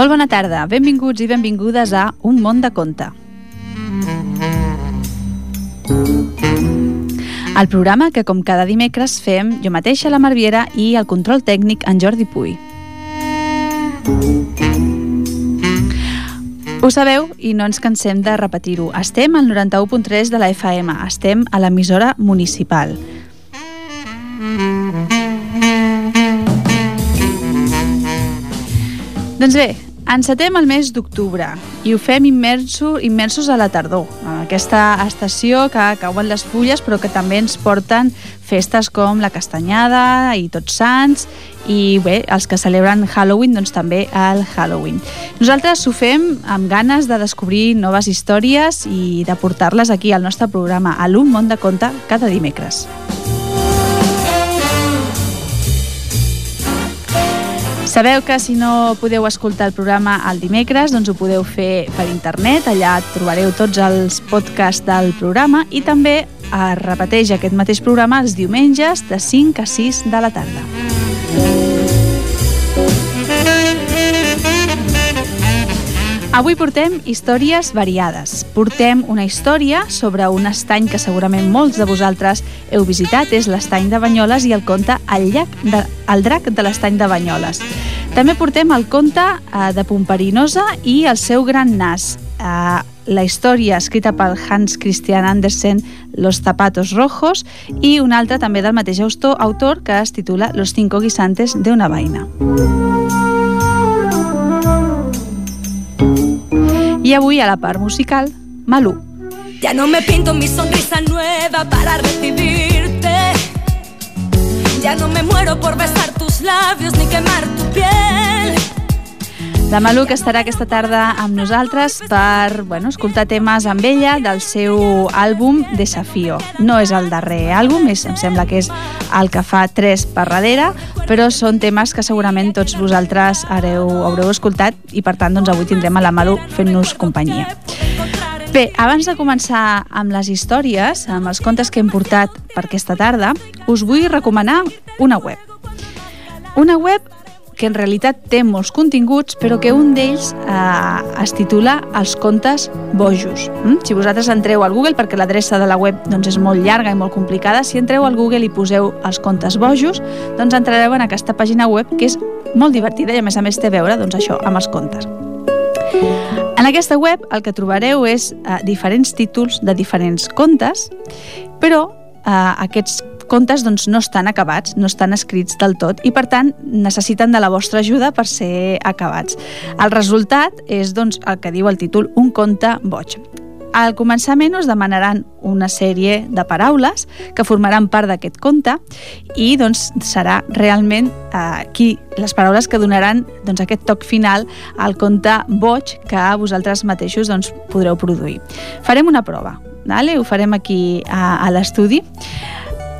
Molt bona tarda, benvinguts i benvingudes a Un món de conte. El programa que, com cada dimecres, fem jo mateixa, la Marviera, i el control tècnic, en Jordi Puy. Ho sabeu i no ens cansem de repetir-ho. Estem al 91.3 de la FM, estem a l'emissora municipal. Doncs bé, encetem el mes d'octubre i ho fem immerso, immersos a la tardor, en aquesta estació que cauen les fulles però que també ens porten festes com la castanyada i tots sants i bé, els que celebren Halloween doncs també el Halloween. Nosaltres ho fem amb ganes de descobrir noves històries i de portar-les aquí al nostre programa a l'Un món de conte cada dimecres. Sabeu que si no podeu escoltar el programa el dimecres, doncs ho podeu fer per internet, allà trobareu tots els podcasts del programa i també es repeteix aquest mateix programa els diumenges de 5 a 6 de la tarda. Avui portem històries variades. Portem una història sobre un estany que segurament molts de vosaltres heu visitat, és l'estany de Banyoles i el conte El, llac de, el drac de l'estany de Banyoles. També portem el conte eh, de Pomperinosa i el seu gran nas. Eh, la història escrita pel Hans Christian Andersen Los zapatos rojos i una altra també del mateix autor que es titula Los cinco guisantes de una vaina. Y avui a la part musical, Malú. Ya no me pinto mi sonrisa nueva para recibirte. Ya no me muero por besar tus labios ni quemar tu piel. La Malú, que estarà aquesta tarda amb nosaltres per bueno, escoltar temes amb ella del seu àlbum Desafío. No és el darrer àlbum, és, em sembla que és el que fa tres per darrere, però són temes que segurament tots vosaltres hareu, haureu escoltat i per tant doncs, avui tindrem a la Malú fent-nos companyia. Bé, abans de començar amb les històries, amb els contes que hem portat per aquesta tarda, us vull recomanar una web. Una web que en realitat té molts continguts, però que un d'ells eh, es titula Els contes bojos. Mm? Si vosaltres entreu al Google, perquè l'adreça de la web doncs, és molt llarga i molt complicada, si entreu al Google i poseu Els contes bojos, doncs entrareu en aquesta pàgina web que és molt divertida i a més a més té a veure doncs, això amb els contes. En aquesta web el que trobareu és eh, diferents títols de diferents contes, però eh, aquests contes doncs, no estan acabats, no estan escrits del tot i per tant necessiten de la vostra ajuda per ser acabats. El resultat és doncs, el que diu el títol Un conte boig. Al començament us demanaran una sèrie de paraules que formaran part d'aquest conte i doncs, serà realment eh, qui, les paraules que donaran doncs, aquest toc final al conte boig que vosaltres mateixos doncs, podreu produir. Farem una prova, vale? ho farem aquí a, a l'estudi.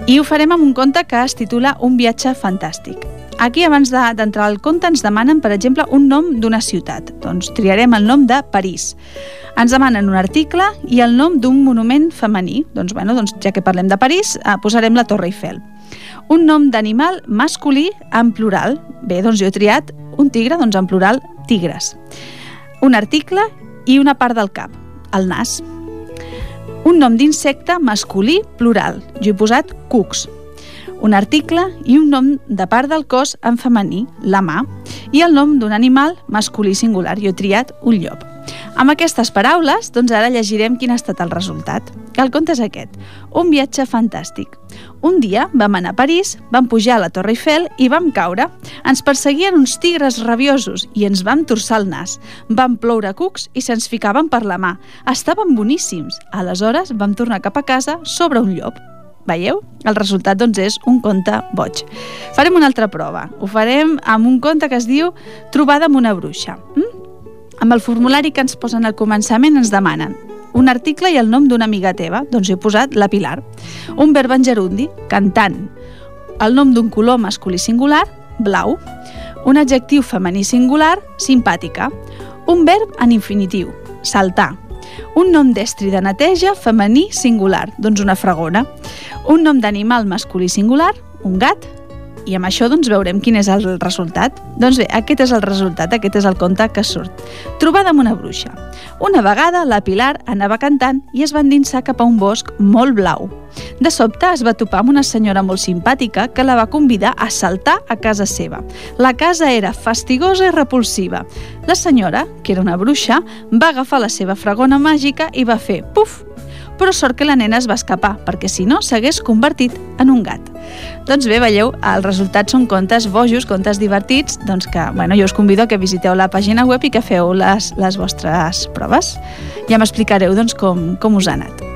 I ho farem amb un conte que es titula Un viatge fantàstic. Aquí, abans d'entrar al conte, ens demanen, per exemple, un nom d'una ciutat. Doncs triarem el nom de París. Ens demanen un article i el nom d'un monument femení. Doncs, bueno, doncs, ja que parlem de París, eh, posarem la Torre Eiffel. Un nom d'animal masculí en plural. Bé, doncs jo he triat un tigre, doncs en plural, tigres. Un article i una part del cap, el nas. Un nom d'insecte masculí plural. Jo he posat cucs. Un article i un nom de part del cos en femení, la mà, i el nom d'un animal masculí singular. Jo he triat un llop. Amb aquestes paraules, doncs ara llegirem quin ha estat el resultat. El conte és aquest. Un viatge fantàstic. Un dia vam anar a París, vam pujar a la Torre Eiffel i vam caure. Ens perseguien uns tigres rabiosos i ens vam torçar el nas. Vam ploure cucs i se'ns ficaven per la mà. Estaven boníssims. Aleshores vam tornar cap a casa sobre un llop. Veieu? El resultat doncs, és un conte boig. Farem una altra prova. Ho farem amb un conte que es diu Trobada amb una bruixa. Mm? Amb el formulari que ens posen al començament ens demanen un article i el nom d'una amiga teva, doncs he posat la Pilar. Un verb en gerundi, cantant. El nom d'un color masculí singular, blau. Un adjectiu femení singular, simpàtica. Un verb en infinitiu, saltar. Un nom d'estri de neteja femení singular, doncs una fregona. Un nom d'animal masculí singular, un gat, i amb això doncs veurem quin és el resultat. Doncs bé, aquest és el resultat, aquest és el conte que surt. Trobada amb una bruixa. Una vegada la Pilar anava cantant i es va endinsar cap a un bosc molt blau. De sobte es va topar amb una senyora molt simpàtica que la va convidar a saltar a casa seva. La casa era fastigosa i repulsiva. La senyora, que era una bruixa, va agafar la seva fregona màgica i va fer puf, però sort que la nena es va escapar, perquè si no s'hagués convertit en un gat. Doncs bé, veieu, el resultat són contes bojos, contes divertits, doncs que, bueno, jo us convido a que visiteu la pàgina web i que feu les, les vostres proves. Ja m'explicareu, doncs, com, com us ha anat.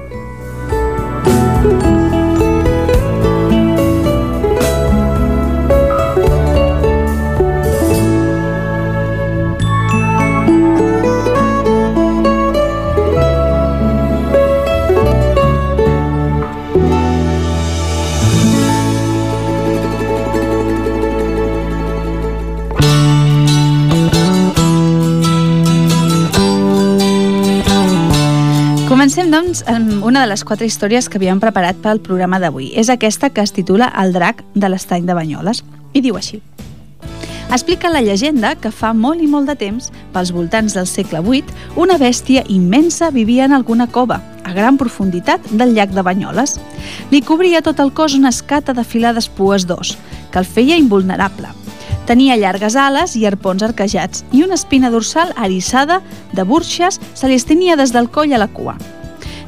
Comencem, doncs, amb una de les quatre històries que havíem preparat per al programa d'avui. És aquesta que es titula El drac de l'estany de Banyoles. I diu així. Explica la llegenda que fa molt i molt de temps, pels voltants del segle VIII, una bèstia immensa vivia en alguna cova, a gran profunditat del llac de Banyoles. Li cobria tot el cos una escata de filades pues d'os, que el feia invulnerable. Tenia llargues ales i arpons arquejats i una espina dorsal eriçada de burxes se li estenia des del coll a la cua.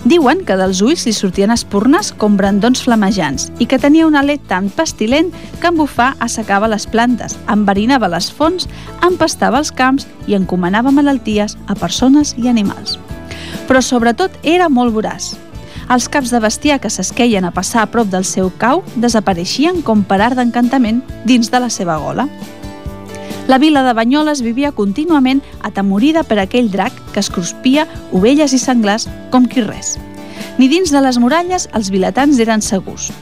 Diuen que dels ulls li sortien espurnes com brandons flamejants i que tenia un alè tan pestilent que en bufar assecava les plantes, enverinava les fonts, empastava els camps i encomanava malalties a persones i animals. Però sobretot era molt voraç. Els caps de bestiar que s'esqueien a passar a prop del seu cau desapareixien com per art d'encantament dins de la seva gola. La vila de Banyoles vivia contínuament atemorida per aquell drac que es cruspia ovelles i senglars com qui res. Ni dins de les muralles els vilatans eren segurs.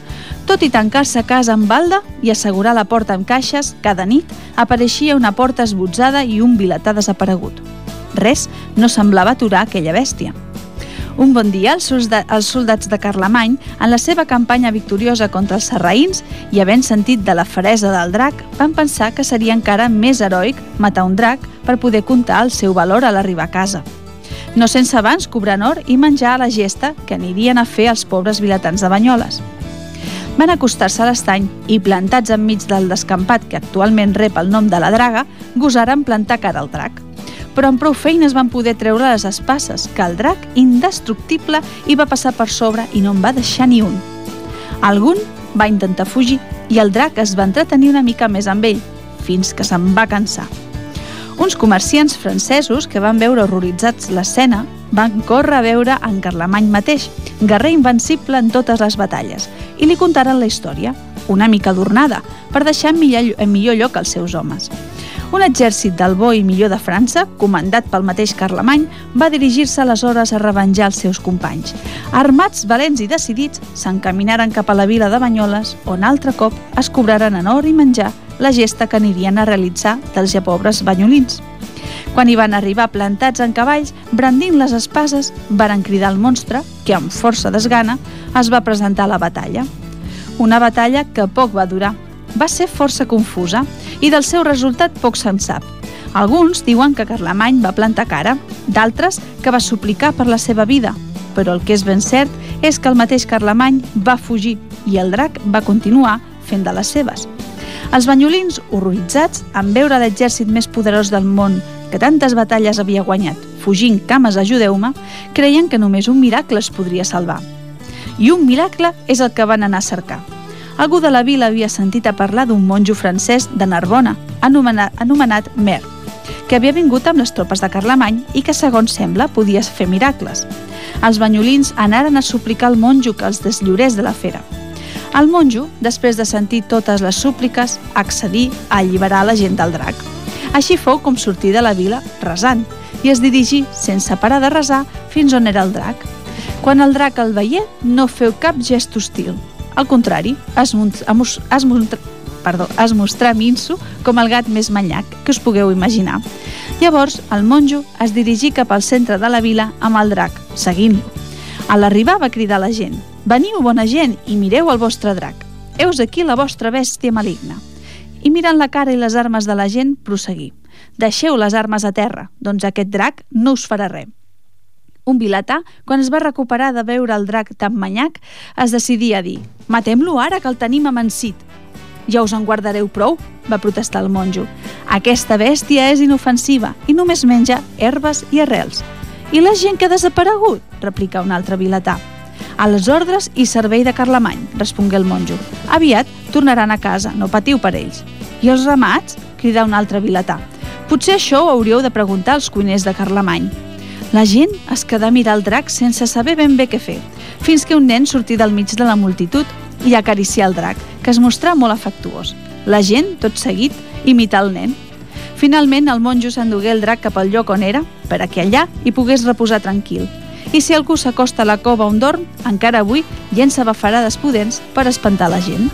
Tot i tancar-se a casa amb balda i assegurar la porta amb caixes, cada nit apareixia una porta esbotzada i un vilatà desaparegut. Res no semblava aturar aquella bèstia. Un bon dia, els soldats de Carlemany, en la seva campanya victoriosa contra els serraïns i havent sentit de la feresa del drac, van pensar que seria encara més heroic matar un drac per poder comptar el seu valor a l'arribar a casa. No sense abans cobrar or i menjar a la gesta que anirien a fer els pobres vilatans de Banyoles. Van acostar-se a l'estany i, plantats enmig del descampat que actualment rep el nom de la draga, gosaren plantar cara al drac però amb prou feines van poder treure les espasses, que el drac, indestructible, hi va passar per sobre i no en va deixar ni un. Algun va intentar fugir i el drac es va entretenir una mica més amb ell, fins que se'n va cansar. Uns comerciants francesos que van veure horroritzats l'escena van córrer a veure en Carlemany mateix, guerrer invencible en totes les batalles, i li contaren la història, una mica adornada, per deixar en millor, en millor lloc els seus homes. Un exèrcit del bo i millor de França, comandat pel mateix Carlemany, va dirigir-se aleshores a revenjar els seus companys. Armats, valents i decidits, s'encaminaren cap a la vila de Banyoles, on altre cop es cobraren en or i menjar la gesta que anirien a realitzar dels ja pobres banyolins. Quan hi van arribar plantats en cavalls, brandint les espases, varen cridar el monstre, que amb força desgana es va presentar a la batalla. Una batalla que poc va durar, va ser força confusa i del seu resultat poc se'n sap. Alguns diuen que Carlemany va plantar cara, d'altres que va suplicar per la seva vida, però el que és ben cert és que el mateix Carlemany va fugir i el drac va continuar fent de les seves. Els banyolins, horroritzats, en veure l'exèrcit més poderós del món que tantes batalles havia guanyat, fugint cames ajudeu-me, creien que només un miracle es podria salvar. I un miracle és el que van anar a cercar – algú de la vila havia sentit a parlar d'un monjo francès de Narbona, anomenat, anomenat Mer, que havia vingut amb les tropes de Carlemany i que, segons sembla, podia fer miracles. Els banyolins anaren a suplicar al monjo que els desllorés de la fera. El monjo, després de sentir totes les súpliques, accedí a alliberar la gent del drac. Així fou com sortir de la vila resant i es dirigí, sense parar de resar, fins on era el drac. Quan el drac el veié, no feu cap gest hostil, al contrari, es, es, es, perdó, es mostrà minso com el gat més manyac que us pugueu imaginar. Llavors, el monjo es dirigí cap al centre de la vila amb el drac, seguint-lo. A l'arribar va cridar la gent «Veniu, bona gent, i mireu el vostre drac. Heus aquí la vostra bèstia maligna». I mirant la cara i les armes de la gent, prosseguir. «Deixeu les armes a terra, doncs aquest drac no us farà res». Un vilatà, quan es va recuperar de veure el drac tan manyac, es decidia a dir «Matem-lo ara, que el tenim amansit». «Ja us en guardareu prou», va protestar el monjo. «Aquesta bèstia és inofensiva i només menja herbes i arrels». «I la gent que ha desaparegut?», replica un altre vilatà. A les ordres i servei de Carlemany, respongué el monjo. Aviat tornaran a casa, no patiu per ells. I els ramats? cridà un altre vilatà. Potser això ho hauríeu de preguntar als cuiners de Carlemany. La gent es quedà a mirar el drac sense saber ben bé què fer, fins que un nen sortí del mig de la multitud i acaricià el drac, que es mostrà molt afectuós. La gent, tot seguit, imità el nen. Finalment, el monjo s'endugué el drac cap al lloc on era, per a que allà hi pogués reposar tranquil. I si algú s'acosta a la cova on dorm, encara avui llença bafarades pudents per espantar la gent.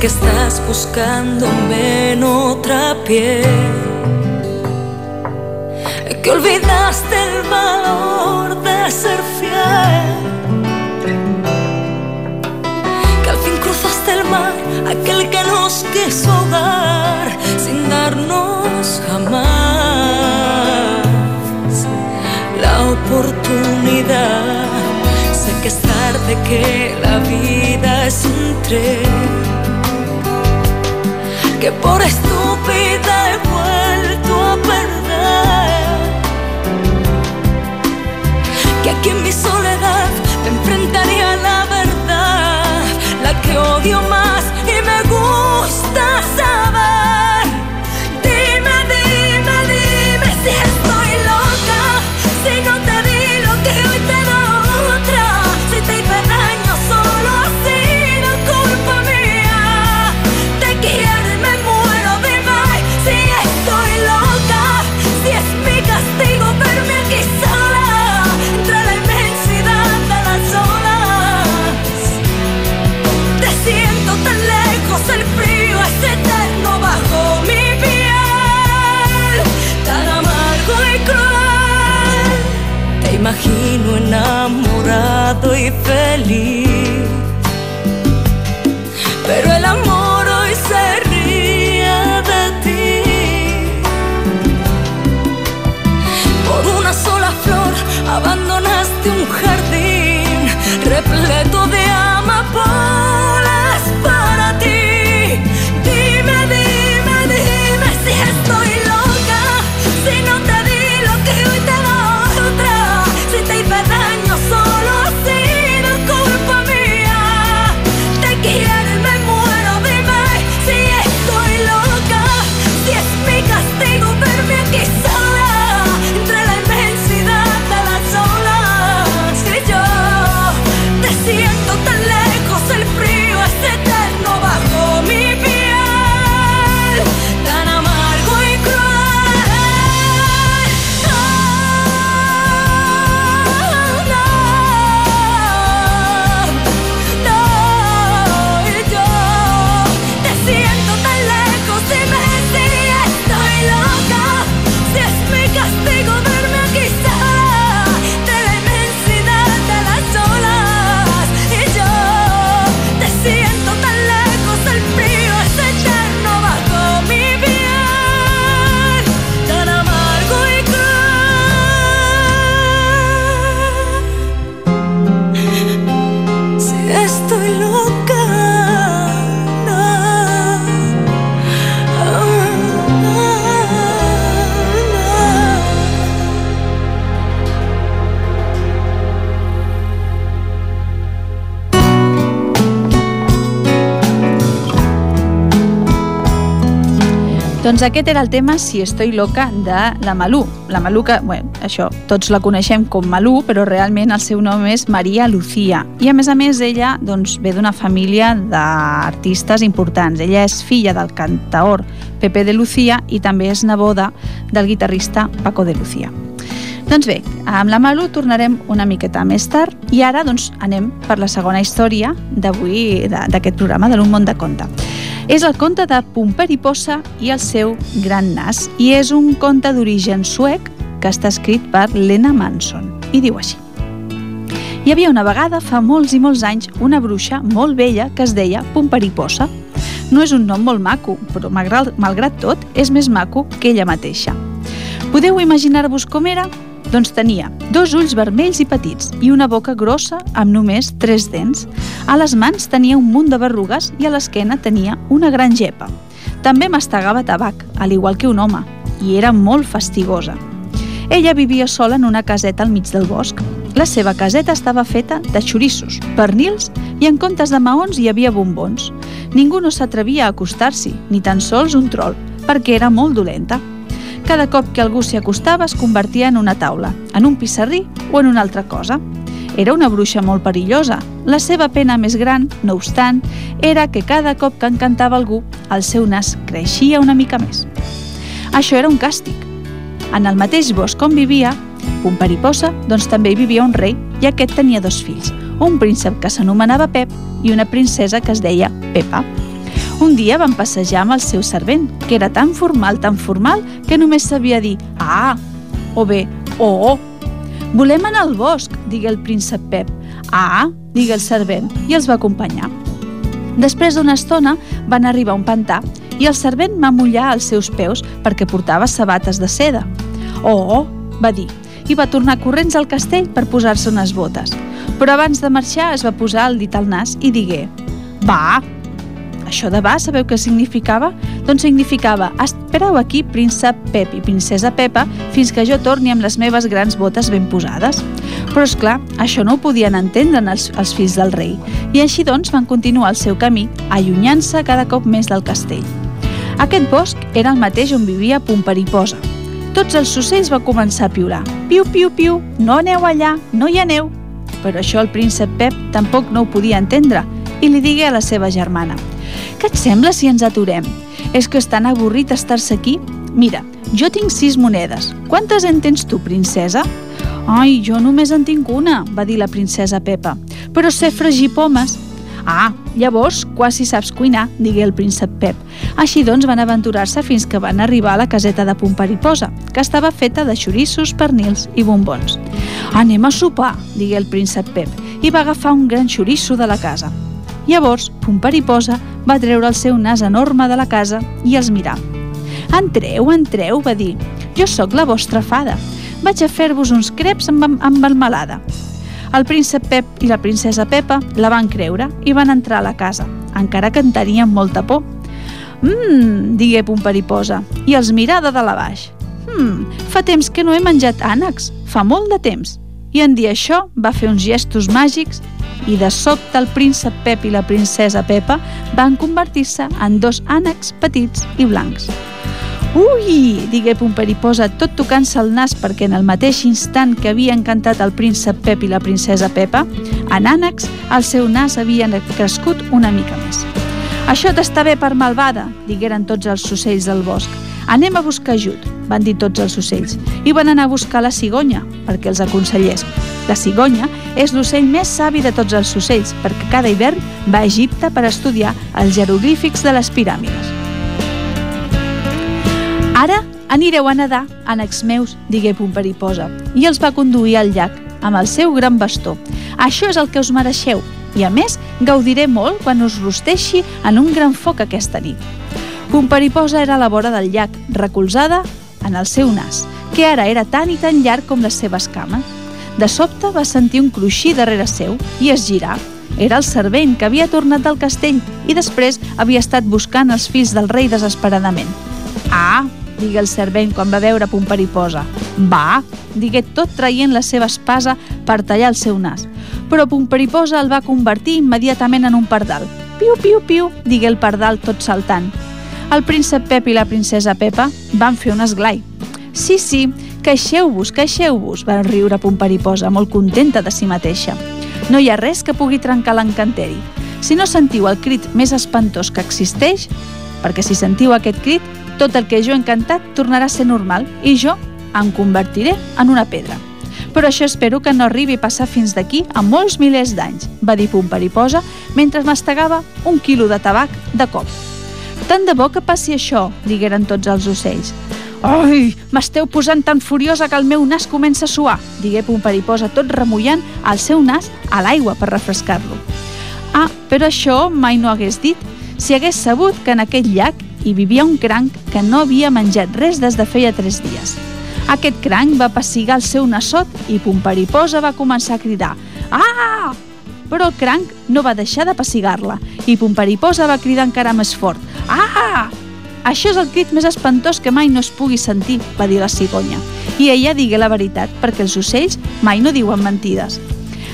Que estás buscándome en otra piel, que olvidaste el valor de ser fiel, que al fin cruzaste el mar, aquel que nos quiso dar sin darnos jamás. La oportunidad. Sé que es tarde, que la vida es un tren que por estúpida he vuelto a perder. Que aquí en mi soledad me enfrentaría a la verdad, la que odio más Doncs aquest era el tema Si estoy loca de la Malú. La Malú que, bueno, això, tots la coneixem com Malú, però realment el seu nom és Maria Lucía. I a més a més ella doncs, ve d'una família d'artistes importants. Ella és filla del cantaor Pepe de Lucía i també és neboda del guitarrista Paco de Lucía. Doncs bé, amb la Malu tornarem una miqueta més tard i ara doncs, anem per la segona història d'avui d'aquest programa de l'Un món de conte. És el conte de Pumper i el seu gran nas i és un conte d'origen suec que està escrit per Lena Manson i diu així. Hi havia una vegada, fa molts i molts anys, una bruixa molt vella que es deia Pumper i Possa. No és un nom molt maco, però malgrat tot és més maco que ella mateixa. Podeu imaginar-vos com era? Doncs tenia dos ulls vermells i petits i una boca grossa amb només tres dents. A les mans tenia un munt de berrugues i a l'esquena tenia una gran gepa. També mastegava tabac, al igual que un home, i era molt fastigosa. Ella vivia sola en una caseta al mig del bosc. La seva caseta estava feta de xorissos, pernils i en comptes de maons hi havia bombons. Ningú no s'atrevia a acostar-s'hi, ni tan sols un trol, perquè era molt dolenta. Cada cop que algú s'hi acostava es convertia en una taula, en un pissarrí o en una altra cosa. Era una bruixa molt perillosa. La seva pena més gran, no obstant, era que cada cop que encantava algú, el seu nas creixia una mica més. Això era un càstig. En el mateix bosc on vivia, Pomperiposa, doncs també hi vivia un rei i aquest tenia dos fills, un príncep que s'anomenava Pep i una princesa que es deia Pepa. Un dia van passejar amb el seu servent, que era tan formal, tan formal, que només sabia dir «Ah!» o bé «Oh!». oh. «Volem anar al bosc», digué el príncep Pep. «Ah!», digué el servent, i els va acompanyar. Després d'una estona van arribar a un pantà i el servent va mullar els seus peus perquè portava sabates de seda. «Oh!», va dir, i va tornar corrents al castell per posar-se unes botes. Però abans de marxar es va posar el dit al nas i digué «Va, això de va, sabeu què significava? Doncs significava espereu aquí, príncep Pep i princesa Pepa, fins que jo torni amb les meves grans botes ben posades. Però, és clar, això no ho podien entendre els, els fills del rei, i així doncs van continuar el seu camí, allunyant-se cada cop més del castell. Aquest bosc era el mateix on vivia Pomperiposa. Tots els ocells va començar a piular. Piu, piu, piu, no aneu allà, no hi aneu. Però això el príncep Pep tampoc no ho podia entendre i li digué a la seva germana – què et sembla si ens aturem? És que és tan avorrit estar-se aquí? Mira, jo tinc sis monedes. Quantes en tens tu, princesa? Ai, jo només en tinc una, va dir la princesa Pepa. Però sé fregir pomes. Ah, llavors quasi saps cuinar, digué el príncep Pep. Així doncs van aventurar-se fins que van arribar a la caseta de Pomperiposa, que estava feta de xorissos, pernils i bombons. Anem a sopar, digué el príncep Pep, i va agafar un gran xoriço de la casa. Llavors, Pomperiposa va treure el seu nas enorme de la casa i els mirà. Entreu, entreu, va dir. Jo sóc la vostra fada. Vaig a fer-vos uns creps amb, amb melmelada. El príncep Pep i la princesa Pepa la van creure i van entrar a la casa, encara que en tenien molta por. Mmm, digué Pomperiposa, i els mirà de dalt a baix. Mmm, fa temps que no he menjat ànecs, fa molt de temps. I en dir això va fer uns gestos màgics i de sobte el príncep Pep i la princesa Pepa van convertir-se en dos ànecs petits i blancs. Ui! digué Pomperiposa tot tocant-se el nas perquè en el mateix instant que havia encantat el príncep Pep i la princesa Pepa, en ànecs el seu nas havia crescut una mica més. Això t'està bé per malvada, digueren tots els ocells del bosc. Anem a buscar ajut, van dir tots els ocells, i van anar a buscar la cigonya perquè els aconsellés. La cigonya és l'ocell més savi de tots els ocells perquè cada hivern va a Egipte per estudiar els jeroglífics de les piràmides. Anireu a nedar, ànecs meus, digué Pomperiposa, i els va conduir al llac amb el seu gran bastó. Això és el que us mereixeu, i a més gaudiré molt quan us rosteixi en un gran foc aquesta nit. Pomperiposa era a la vora del llac, recolzada en el seu nas, que ara era tan i tan llarg com les seves cames. De sobte va sentir un cruixir darrere seu i es girà. Era el servent que havia tornat del castell i després havia estat buscant els fills del rei desesperadament. Ah, digué el servent quan va veure Pomperiposa. Va, digué tot traient la seva espasa per tallar el seu nas. Però Pomperiposa el va convertir immediatament en un pardal. Piu, piu, piu, digué el pardal tot saltant. El príncep Pep i la princesa Pepa van fer un esglai. Sí, sí, queixeu-vos, queixeu-vos, va riure Pomperiposa, molt contenta de si mateixa. No hi ha res que pugui trencar l'encanteri. Si no sentiu el crit més espantós que existeix, perquè si sentiu aquest crit, tot el que jo he encantat tornarà a ser normal i jo em convertiré en una pedra. Però això espero que no arribi a passar fins d'aquí a molts milers d'anys, va dir Pomperiposa mentre mastegava un quilo de tabac de cop. Tant de bo que passi això, digueren tots els ocells. Ai, m'esteu posant tan furiosa que el meu nas comença a suar, digué Pomperiposa tot remullant el seu nas a l'aigua per refrescar-lo. Ah, però això mai no hagués dit. Si hagués sabut que en aquell llac hi vivia un cranc que no havia menjat res des de feia tres dies. Aquest cranc va pessigar el seu nassot i Pomperiposa va començar a cridar «Ah!». Però el cranc no va deixar de pessigar-la i Pomperiposa va cridar encara més fort «Ah!». Això és el crit més espantós que mai no es pugui sentir, va dir la cigonya. I ella digué la veritat, perquè els ocells mai no diuen mentides.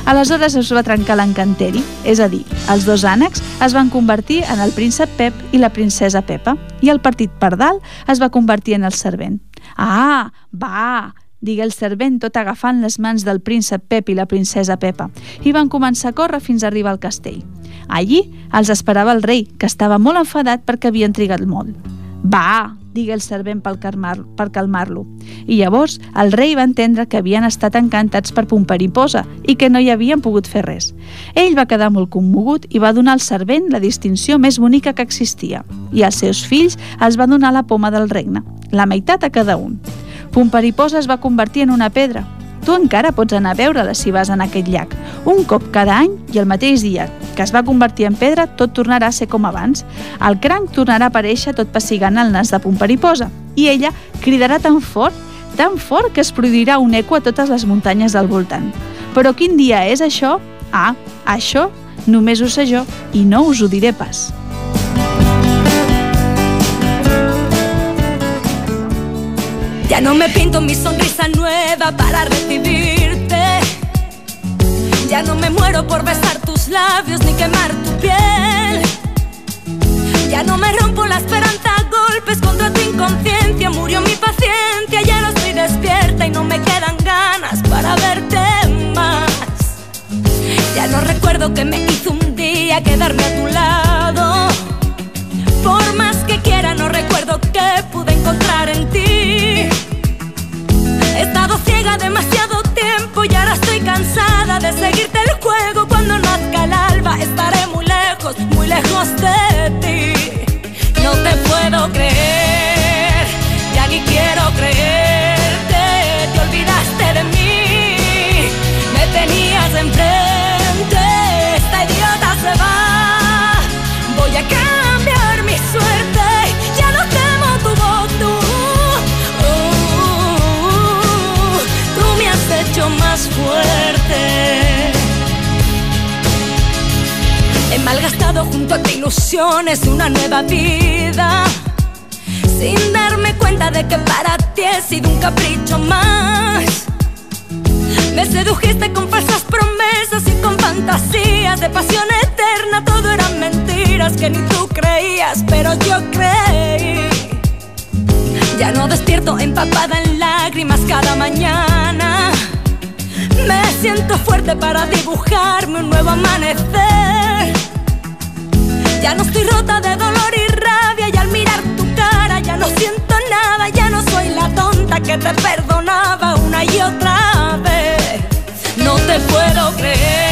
Aleshores es va trencar l'encanteri, és a dir, els dos ànecs es van convertir en el príncep Pep i la princesa Pepa, i el partit pardal es va convertir en el servent. Ah, va, digué el servent tot agafant les mans del príncep Pep i la princesa Pepa, i van començar a córrer fins a arribar al castell. Allí els esperava el rei, que estava molt enfadat perquè havien trigat molt. Va, digué el servent per calmar-lo. Calmar I llavors el rei va entendre que havien estat encantats per Pomperiposa i que no hi havien pogut fer res. Ell va quedar molt commogut i va donar al servent la distinció més bonica que existia. I als seus fills els va donar la poma del regne, la meitat a cada un. Pomperiposa es va convertir en una pedra, Tu encara pots anar a veure-la si vas en aquest llac. Un cop cada any i el mateix dia que es va convertir en pedra, tot tornarà a ser com abans. El cranc tornarà a aparèixer tot pessigant el nas de Pomperiposa i ella cridarà tan fort, tan fort que es produirà un eco a totes les muntanyes del voltant. Però quin dia és això? Ah, això només ho sé jo i no us ho diré pas. Ya no me pinto mi sonrisa nueva para recibirte. Ya no me muero por besar tus labios ni quemar tu piel. Ya no me rompo la esperanza a golpes contra tu inconsciencia. Murió mi paciencia, ya no estoy despierta y no me quedan ganas para verte más. Ya no recuerdo que me hizo un día quedarme a tu lado. Por más que quiera, no recuerdo qué pude encontrar en ti. Ciega demasiado tiempo y ahora estoy cansada de seguirte el juego. Cuando nazca el alba estaré muy lejos, muy lejos de ti. No te puedo creer, He malgastado junto a ti ilusiones una nueva vida. Sin darme cuenta de que para ti he sido un capricho más. Me sedujiste con falsas promesas y con fantasías de pasión eterna. Todo eran mentiras que ni tú creías, pero yo creí. Ya no despierto empapada en lágrimas cada mañana. Me siento fuerte para dibujarme un nuevo amanecer. Ya no estoy rota de dolor y rabia y al mirar tu cara ya no siento nada, ya no soy la tonta que te perdonaba una y otra vez. No te puedo creer,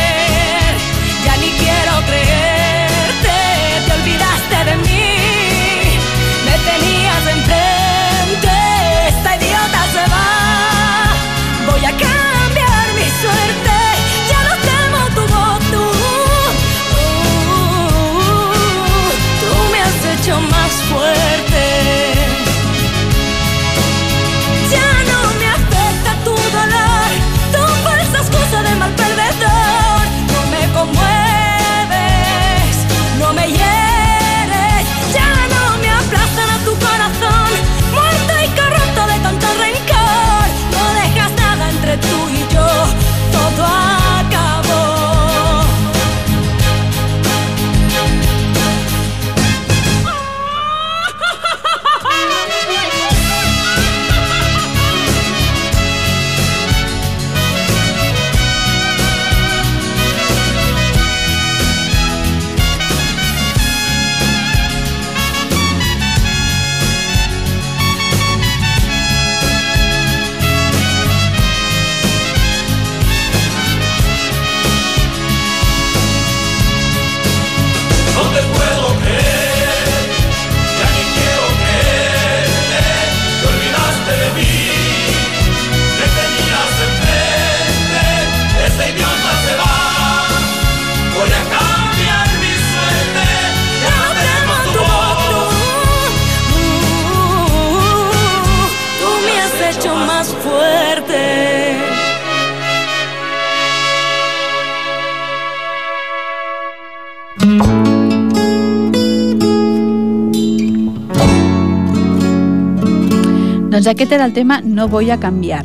aquest era el tema No voy a canviar.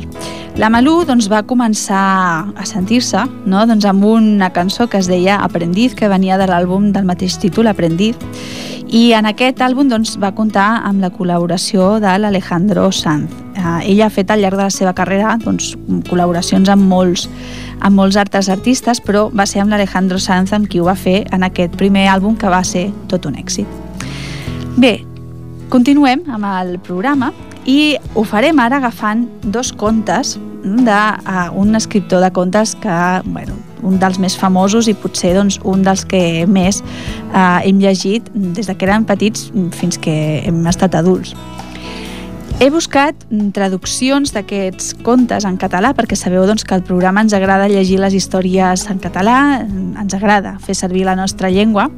La Malú doncs, va començar a sentir-se no? doncs, amb una cançó que es deia Aprendiz, que venia de l'àlbum del mateix títol, Aprendiz, i en aquest àlbum doncs, va comptar amb la col·laboració de l'Alejandro Sanz. Eh, ella ha fet al llarg de la seva carrera doncs, col·laboracions amb molts, amb molts altres artistes, però va ser amb l'Alejandro Sanz amb qui ho va fer en aquest primer àlbum que va ser tot un èxit. Bé, continuem amb el programa i ho farem ara agafant dos contes d'un uh, escriptor de contes que, bueno, un dels més famosos i potser doncs, un dels que més eh, hem llegit des que érem petits fins que hem estat adults. He buscat traduccions d'aquests contes en català perquè sabeu doncs, que al programa ens agrada llegir les històries en català, ens agrada fer servir la nostra llengua,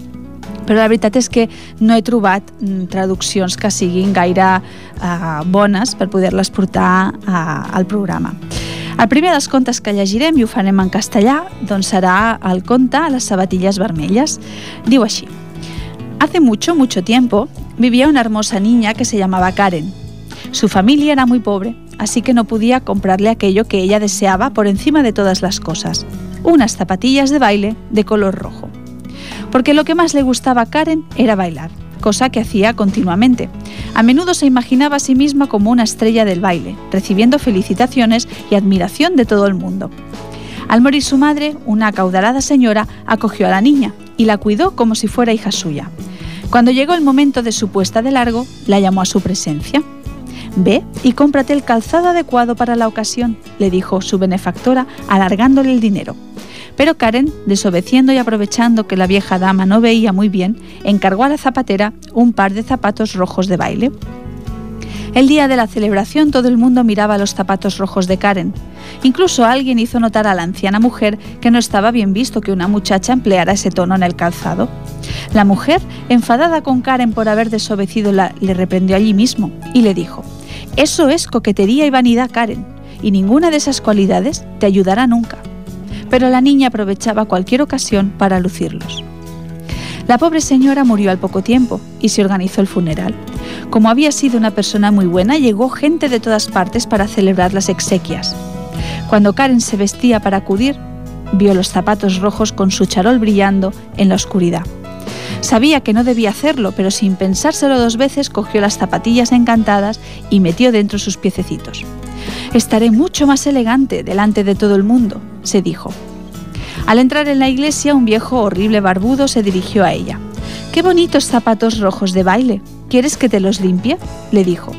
però la veritat és que no he trobat mm, traduccions que siguin gaire eh, bones per poder-les portar eh, al programa. El primer dels contes que llegirem, i ho farem en castellà, doncs serà el conte Les sabatillas vermellas. Diu així. Hace mucho, mucho tiempo, vivía una hermosa niña que se llamaba Karen. Su familia era muy pobre, así que no podía comprarle aquello que ella deseaba por encima de todas las cosas, unas zapatillas de baile de color rojo. Porque lo que más le gustaba a Karen era bailar cosa que hacía continuamente. A menudo se imaginaba a sí misma como una estrella del baile, recibiendo felicitaciones y admiración de todo el mundo. Al morir su madre, una acaudalada señora acogió a la niña y la cuidó como si fuera hija suya. Cuando llegó el momento de su puesta de largo, la llamó a su presencia. Ve y cómprate el calzado adecuado para la ocasión, le dijo su benefactora, alargándole el dinero. Pero Karen, desobedeciendo y aprovechando que la vieja dama no veía muy bien, encargó a la zapatera un par de zapatos rojos de baile. El día de la celebración todo el mundo miraba los zapatos rojos de Karen. Incluso alguien hizo notar a la anciana mujer que no estaba bien visto que una muchacha empleara ese tono en el calzado. La mujer, enfadada con Karen por haber desobedecido, le reprendió allí mismo y le dijo, Eso es coquetería y vanidad, Karen, y ninguna de esas cualidades te ayudará nunca pero la niña aprovechaba cualquier ocasión para lucirlos. La pobre señora murió al poco tiempo y se organizó el funeral. Como había sido una persona muy buena, llegó gente de todas partes para celebrar las exequias. Cuando Karen se vestía para acudir, vio los zapatos rojos con su charol brillando en la oscuridad. Sabía que no debía hacerlo, pero sin pensárselo dos veces cogió las zapatillas encantadas y metió dentro sus piececitos. Estaré mucho más elegante delante de todo el mundo, se dijo. Al entrar en la iglesia, un viejo horrible barbudo se dirigió a ella. ¡Qué bonitos zapatos rojos de baile! ¿Quieres que te los limpie? le dijo.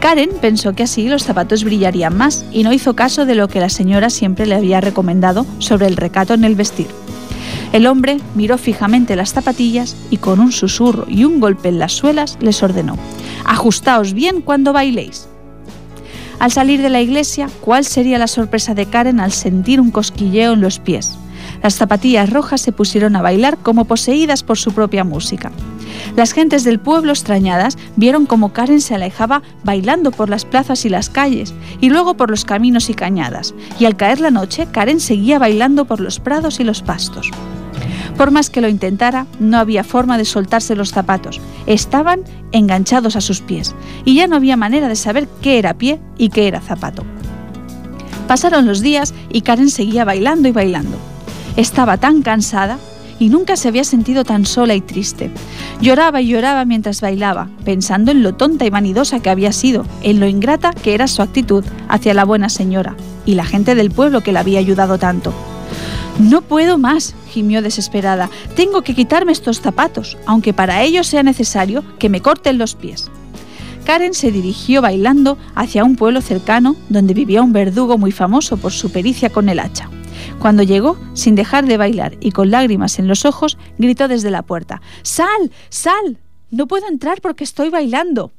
Karen pensó que así los zapatos brillarían más y no hizo caso de lo que la señora siempre le había recomendado sobre el recato en el vestir. El hombre miró fijamente las zapatillas y con un susurro y un golpe en las suelas les ordenó, Ajustaos bien cuando bailéis. Al salir de la iglesia, ¿cuál sería la sorpresa de Karen al sentir un cosquilleo en los pies? Las zapatillas rojas se pusieron a bailar como poseídas por su propia música. Las gentes del pueblo extrañadas vieron cómo Karen se alejaba bailando por las plazas y las calles, y luego por los caminos y cañadas, y al caer la noche Karen seguía bailando por los prados y los pastos. Por más que lo intentara, no había forma de soltarse los zapatos. Estaban enganchados a sus pies y ya no había manera de saber qué era pie y qué era zapato. Pasaron los días y Karen seguía bailando y bailando. Estaba tan cansada y nunca se había sentido tan sola y triste. Lloraba y lloraba mientras bailaba, pensando en lo tonta y vanidosa que había sido, en lo ingrata que era su actitud hacia la buena señora y la gente del pueblo que la había ayudado tanto. No puedo más, gimió desesperada. Tengo que quitarme estos zapatos, aunque para ello sea necesario que me corten los pies. Karen se dirigió bailando hacia un pueblo cercano donde vivía un verdugo muy famoso por su pericia con el hacha. Cuando llegó, sin dejar de bailar y con lágrimas en los ojos, gritó desde la puerta, ¡Sal! ¡Sal! No puedo entrar porque estoy bailando.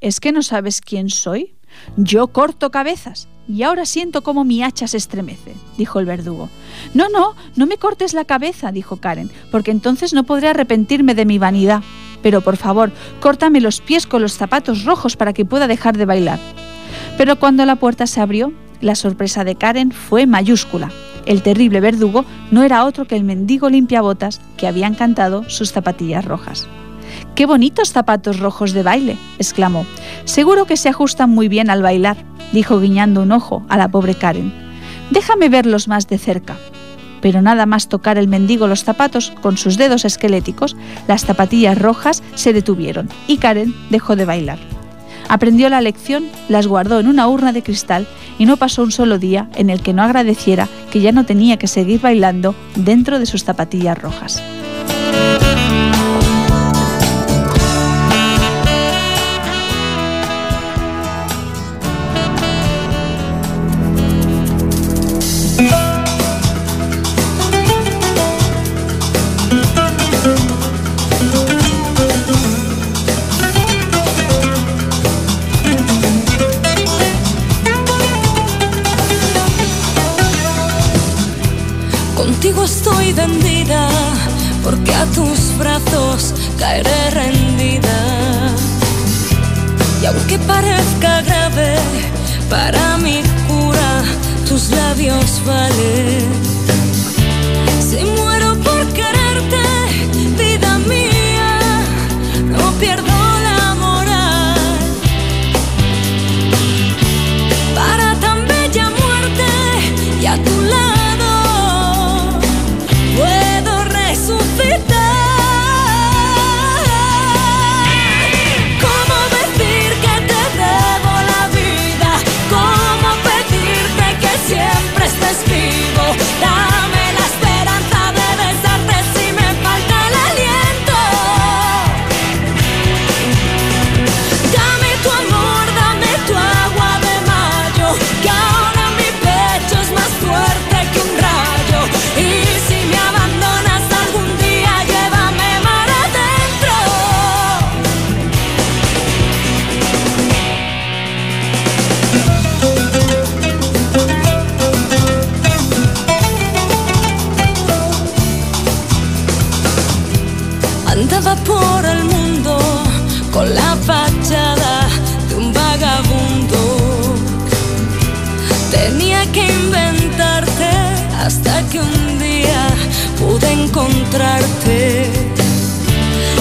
¿Es que no sabes quién soy? Yo corto cabezas y ahora siento cómo mi hacha se estremece, dijo el verdugo. No, no, no me cortes la cabeza, dijo Karen, porque entonces no podré arrepentirme de mi vanidad. Pero por favor, córtame los pies con los zapatos rojos para que pueda dejar de bailar. Pero cuando la puerta se abrió, la sorpresa de Karen fue mayúscula. El terrible verdugo no era otro que el mendigo limpiabotas que había encantado sus zapatillas rojas. ¡Qué bonitos zapatos rojos de baile! exclamó. Seguro que se ajustan muy bien al bailar, dijo guiñando un ojo a la pobre Karen. Déjame verlos más de cerca. Pero nada más tocar el mendigo los zapatos con sus dedos esqueléticos, las zapatillas rojas se detuvieron y Karen dejó de bailar. Aprendió la lección, las guardó en una urna de cristal y no pasó un solo día en el que no agradeciera que ya no tenía que seguir bailando dentro de sus zapatillas rojas. Para mi cura tus labios valen. Si muero por quererte, vida mía, no pierdo siempre estés vivo.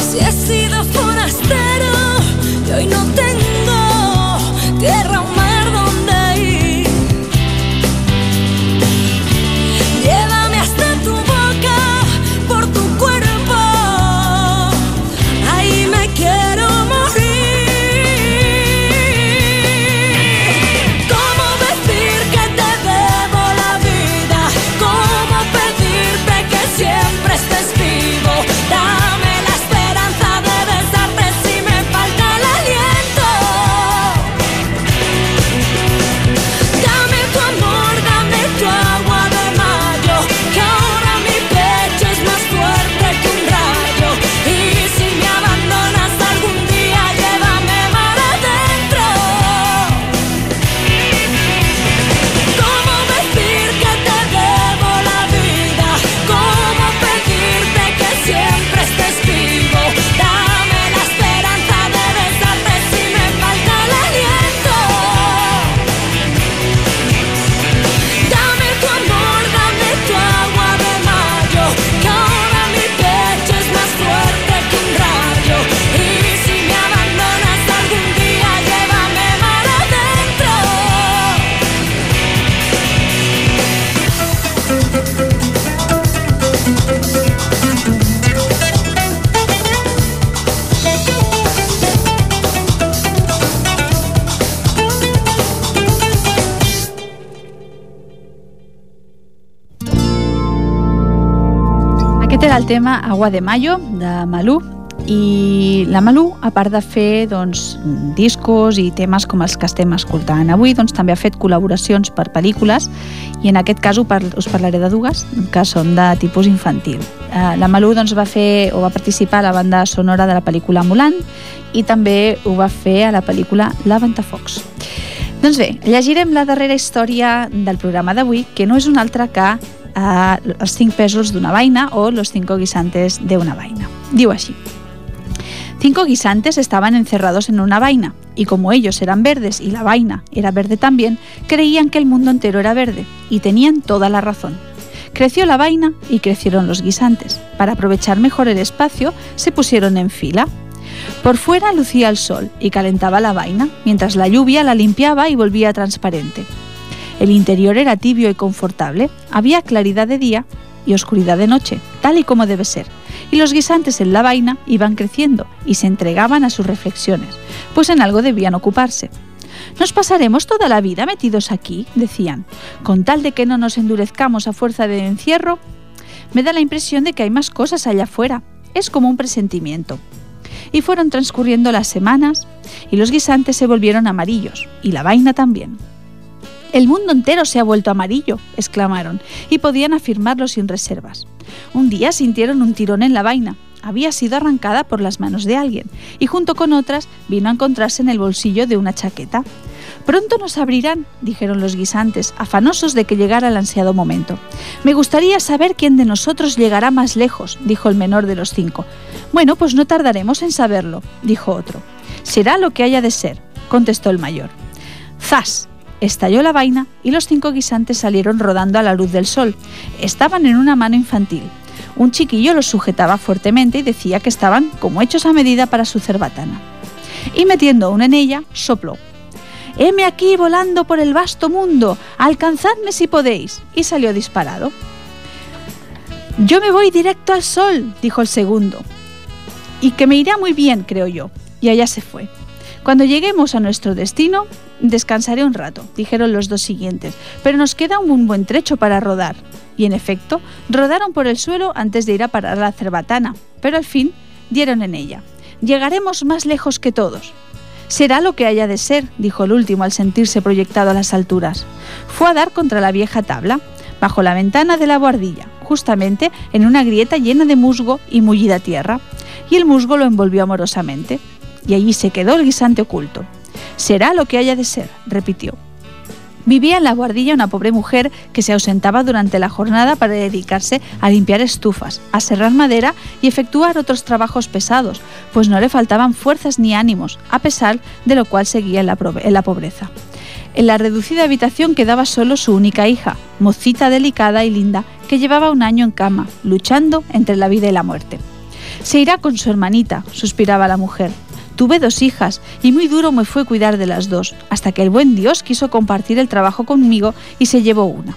Si he sido forastero y hoy no tengo tema Agua de Mayo, de Malú, i la Malú, a part de fer doncs, discos i temes com els que estem escoltant avui, doncs, també ha fet col·laboracions per pel·lícules i en aquest cas us parlaré de dues que són de tipus infantil. Eh, la Malú doncs, va fer o va participar a la banda sonora de la pel·lícula Mulan i també ho va fer a la pel·lícula La Ventafocs. Doncs bé, llegirem la darrera història del programa d'avui, que no és una altra que a los cinco pesos de una vaina o los cinco guisantes de una vaina. Digo así. Cinco guisantes estaban encerrados en una vaina, y como ellos eran verdes y la vaina era verde también, creían que el mundo entero era verde, y tenían toda la razón. Creció la vaina y crecieron los guisantes. Para aprovechar mejor el espacio, se pusieron en fila, Por fuera lucía el sol y calentaba la vaina, mientras la lluvia la limpiaba y volvía transparente. El interior era tibio y confortable, había claridad de día y oscuridad de noche, tal y como debe ser, y los guisantes en la vaina iban creciendo y se entregaban a sus reflexiones, pues en algo debían ocuparse. Nos pasaremos toda la vida metidos aquí, decían, con tal de que no nos endurezcamos a fuerza de encierro. Me da la impresión de que hay más cosas allá afuera. Es como un presentimiento. Y fueron transcurriendo las semanas y los guisantes se volvieron amarillos, y la vaina también. El mundo entero se ha vuelto amarillo, exclamaron, y podían afirmarlo sin reservas. Un día sintieron un tirón en la vaina. Había sido arrancada por las manos de alguien, y junto con otras vino a encontrarse en el bolsillo de una chaqueta. Pronto nos abrirán, dijeron los guisantes, afanosos de que llegara el ansiado momento. Me gustaría saber quién de nosotros llegará más lejos, dijo el menor de los cinco. Bueno, pues no tardaremos en saberlo, dijo otro. Será lo que haya de ser, contestó el mayor. ¡Zas! Estalló la vaina y los cinco guisantes salieron rodando a la luz del sol. Estaban en una mano infantil. Un chiquillo los sujetaba fuertemente y decía que estaban como hechos a medida para su cerbatana. Y metiendo una en ella, sopló. Heme aquí volando por el vasto mundo, alcanzadme si podéis. Y salió disparado. Yo me voy directo al sol, dijo el segundo. Y que me irá muy bien, creo yo. Y allá se fue. Cuando lleguemos a nuestro destino, Descansaré un rato, dijeron los dos siguientes, pero nos queda un buen trecho para rodar. Y en efecto, rodaron por el suelo antes de ir a parar a la cerbatana, pero al fin dieron en ella. Llegaremos más lejos que todos. Será lo que haya de ser, dijo el último al sentirse proyectado a las alturas. Fue a dar contra la vieja tabla, bajo la ventana de la guardilla, justamente en una grieta llena de musgo y mullida tierra, y el musgo lo envolvió amorosamente, y allí se quedó el guisante oculto. Será lo que haya de ser, repitió. Vivía en la guardilla una pobre mujer que se ausentaba durante la jornada para dedicarse a limpiar estufas, a serrar madera y efectuar otros trabajos pesados, pues no le faltaban fuerzas ni ánimos, a pesar de lo cual seguía en la, pobreza. En la reducida habitación quedaba solo su única hija, mocita delicada y linda, que llevaba un año en cama, luchando entre la vida y la muerte. Se irá con su hermanita, suspiraba la mujer, Tuve dos hijas y muy duro me fue cuidar de las dos, hasta que el buen Dios quiso compartir el trabajo conmigo y se llevó una.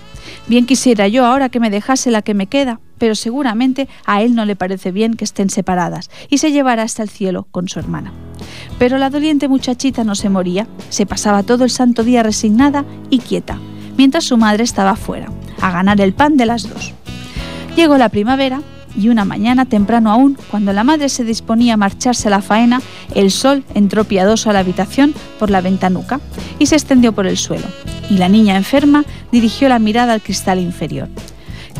Bien quisiera yo ahora que me dejase la que me queda, pero seguramente a él no le parece bien que estén separadas y se llevará hasta el cielo con su hermana. Pero la doliente muchachita no se moría, se pasaba todo el santo día resignada y quieta, mientras su madre estaba fuera, a ganar el pan de las dos. Llegó la primavera y una mañana temprano aún, cuando la madre se disponía a marcharse a la faena, el sol entró piadoso a la habitación por la ventanuca y se extendió por el suelo, y la niña enferma dirigió la mirada al cristal inferior.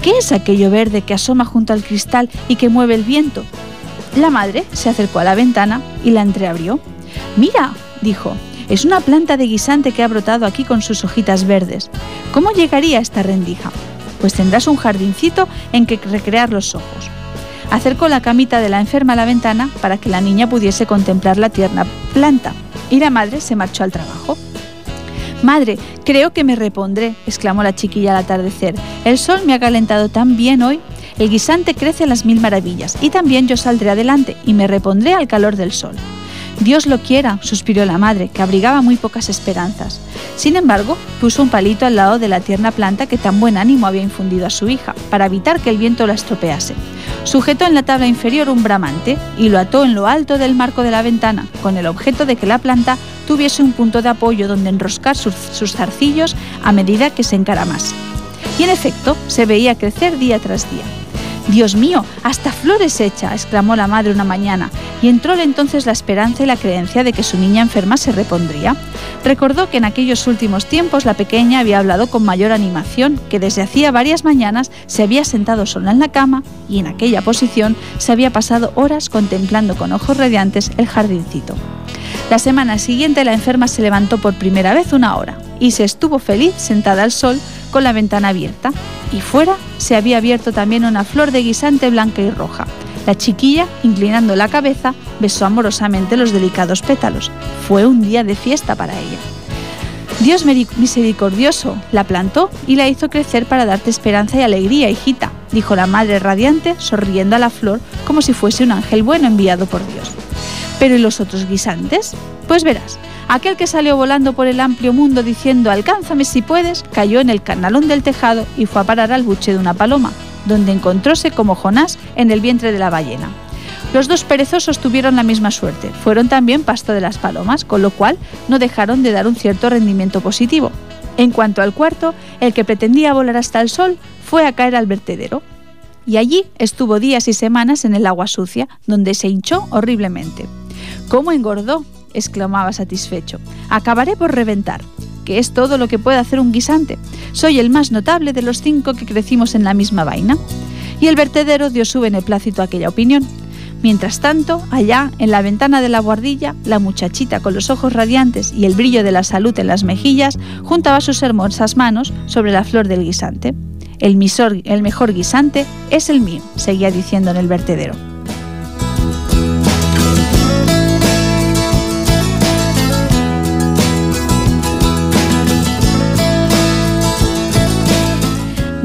¿Qué es aquello verde que asoma junto al cristal y que mueve el viento? La madre se acercó a la ventana y la entreabrió. Mira, dijo, es una planta de guisante que ha brotado aquí con sus hojitas verdes. ¿Cómo llegaría esta rendija? Pues tendrás un jardincito en que recrear los ojos. Acercó la camita de la enferma a la ventana para que la niña pudiese contemplar la tierna planta, y la madre se marchó al trabajo. Madre, creo que me repondré, exclamó la chiquilla al atardecer. El sol me ha calentado tan bien hoy. El guisante crece a las mil maravillas, y también yo saldré adelante y me repondré al calor del sol. Dios lo quiera, suspiró la madre, que abrigaba muy pocas esperanzas. Sin embargo, puso un palito al lado de la tierna planta que tan buen ánimo había infundido a su hija, para evitar que el viento la estropease. Sujetó en la tabla inferior un bramante y lo ató en lo alto del marco de la ventana, con el objeto de que la planta tuviese un punto de apoyo donde enroscar sus, zarcillos a medida que se encaramase. Y en efecto, se veía crecer día tras día. Dios mío, hasta flores hecha, exclamó la madre una mañana, y entróle entonces la esperanza y la creencia de que su niña enferma se repondría. Recordó que en aquellos últimos tiempos la pequeña había hablado con mayor animación, que desde hacía varias mañanas se había sentado sola en la cama y en aquella posición se había pasado horas contemplando con ojos radiantes el jardincito. La semana siguiente la enferma se levantó por primera vez una hora y se estuvo feliz sentada al sol con la ventana abierta y fuera se había abierto también una flor de guisante blanca y roja. La chiquilla, inclinando la cabeza, besó amorosamente los delicados pétalos. Fue un día de fiesta para ella. Dios misericordioso la plantó y la hizo crecer para darte esperanza y alegría, hijita, dijo la madre radiante, sonriendo a la flor como si fuese un ángel bueno enviado por Dios. Pero ¿y los otros guisantes? Pues verás, aquel que salió volando por el amplio mundo diciendo alcánzame si puedes, cayó en el canalón del tejado y fue a parar al buche de una paloma, donde encontróse como Jonás en el vientre de la ballena. Los dos perezosos tuvieron la misma suerte, fueron también pasto de las palomas, con lo cual no dejaron de dar un cierto rendimiento positivo. En cuanto al cuarto, el que pretendía volar hasta el sol fue a caer al vertedero. Y allí estuvo días y semanas en el agua sucia, donde se hinchó horriblemente. ¿Cómo engordó? exclamaba satisfecho. Acabaré por reventar, que es todo lo que puede hacer un guisante. Soy el más notable de los cinco que crecimos en la misma vaina. Y el vertedero dio su beneplácito a aquella opinión. Mientras tanto, allá, en la ventana de la guardilla, la muchachita con los ojos radiantes y el brillo de la salud en las mejillas juntaba sus hermosas manos sobre la flor del guisante. El, el mejor guisante es el mío, seguía diciendo en el vertedero.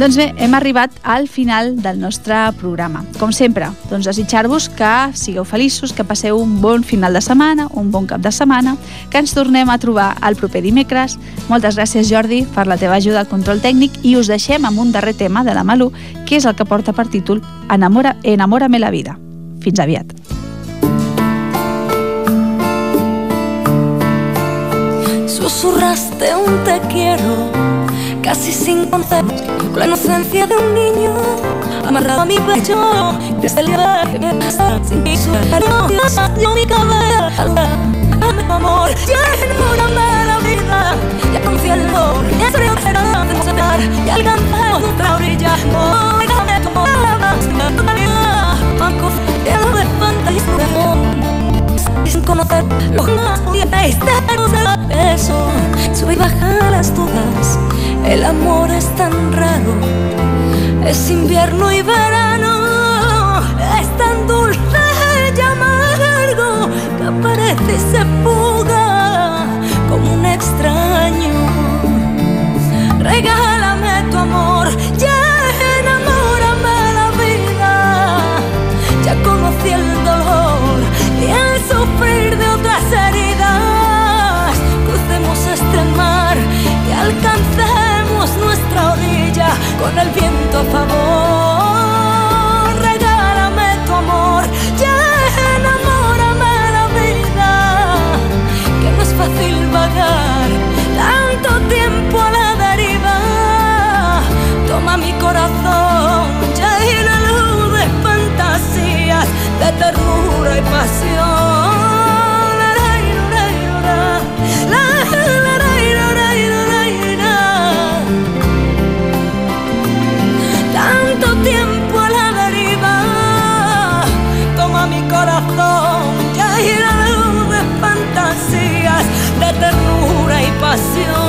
Doncs bé, hem arribat al final del nostre programa. Com sempre, doncs desitjar-vos que sigueu feliços, que passeu un bon final de setmana, un bon cap de setmana, que ens tornem a trobar el proper dimecres. Moltes gràcies, Jordi, per la teva ajuda al control tècnic i us deixem amb un darrer tema de la Malú, que és el que porta per títol Enamora, Enamórame la vida. Fins aviat. Susurraste un te quiero casi sin concepto, con la inocencia de un niño, amarrado a mi pecho, desde el día que me pasa sin mi sueño, dio mi cabeza, mi amor, ya enamórame la vida, ya confía lo que es río que debemos separar, y alcanzamos otra orilla, no, déjame tu amor, todavía, manco, lleno de fantasía de amor, sin conocer lo que más pudiera estar, eso, sube y baja las dudas, el amor es tan raro, es invierno y verano, es tan dulce y amargo que aparece y se fuga como un extraño. Regálame con el viento a favor. Regálame tu amor, ya enamórame la vida, que no es fácil vagar tanto tiempo a la deriva. Toma mi corazón, ya y la luz de fantasías, de ternura y pasión. pasión.